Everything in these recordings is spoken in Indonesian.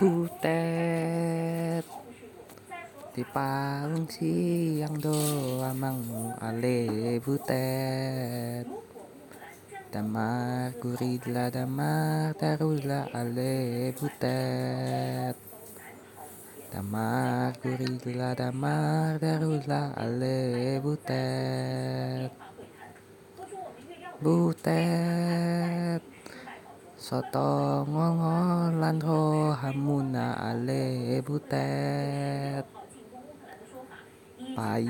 Butet. Di paung siang doamang ale butet. Damar gurila damar darula ale butet. Damar gurila damar darula ale butet. Butet Soto ngongolan ho hamuna ale butet. Pai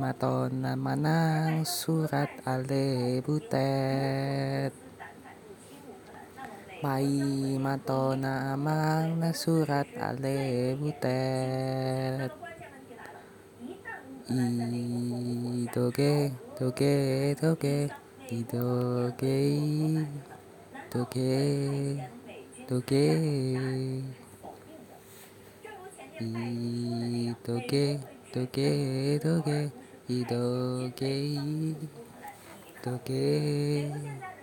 matona manang surat ale butet. Pai matona amang na surat ale butet. I doge doge doge doge I doge doge doge I doge doge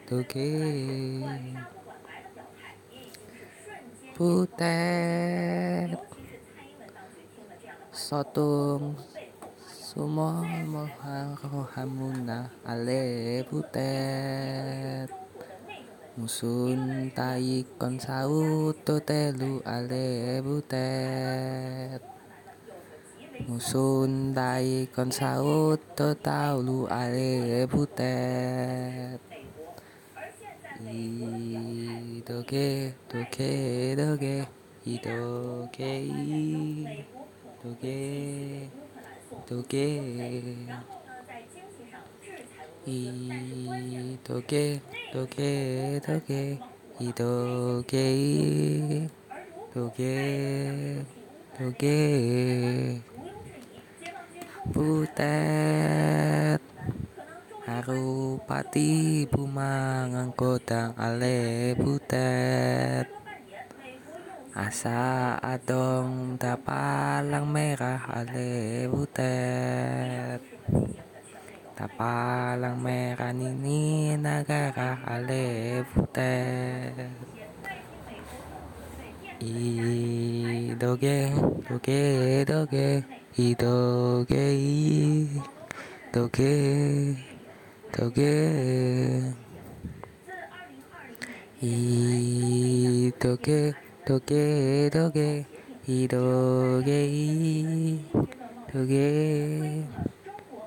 doge Butet Sotung. Sumol mohang rohamuna ale butet musun tai kon sau to te lu ale butet musun tai kon sau to tau lu ale butet i do ke do i do i do ke do doge doge I doge doge doge Butet Harupati bumangang kodang ale butet Asa adong dapalang merah ale butet Tapalang mera nini nagaraalibutet. I doge, doge, doge I doge, I doge. doge 이도게 도게 doge I doge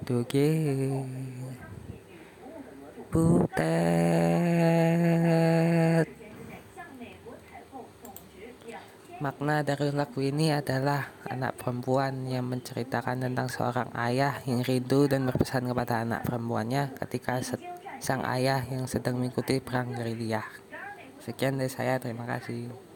doge Butet Makna dari lagu ini adalah anak perempuan yang menceritakan tentang seorang ayah yang rindu dan berpesan kepada anak perempuannya ketika sang ayah yang sedang mengikuti perang gerilya. Sekian dari saya, terima kasih.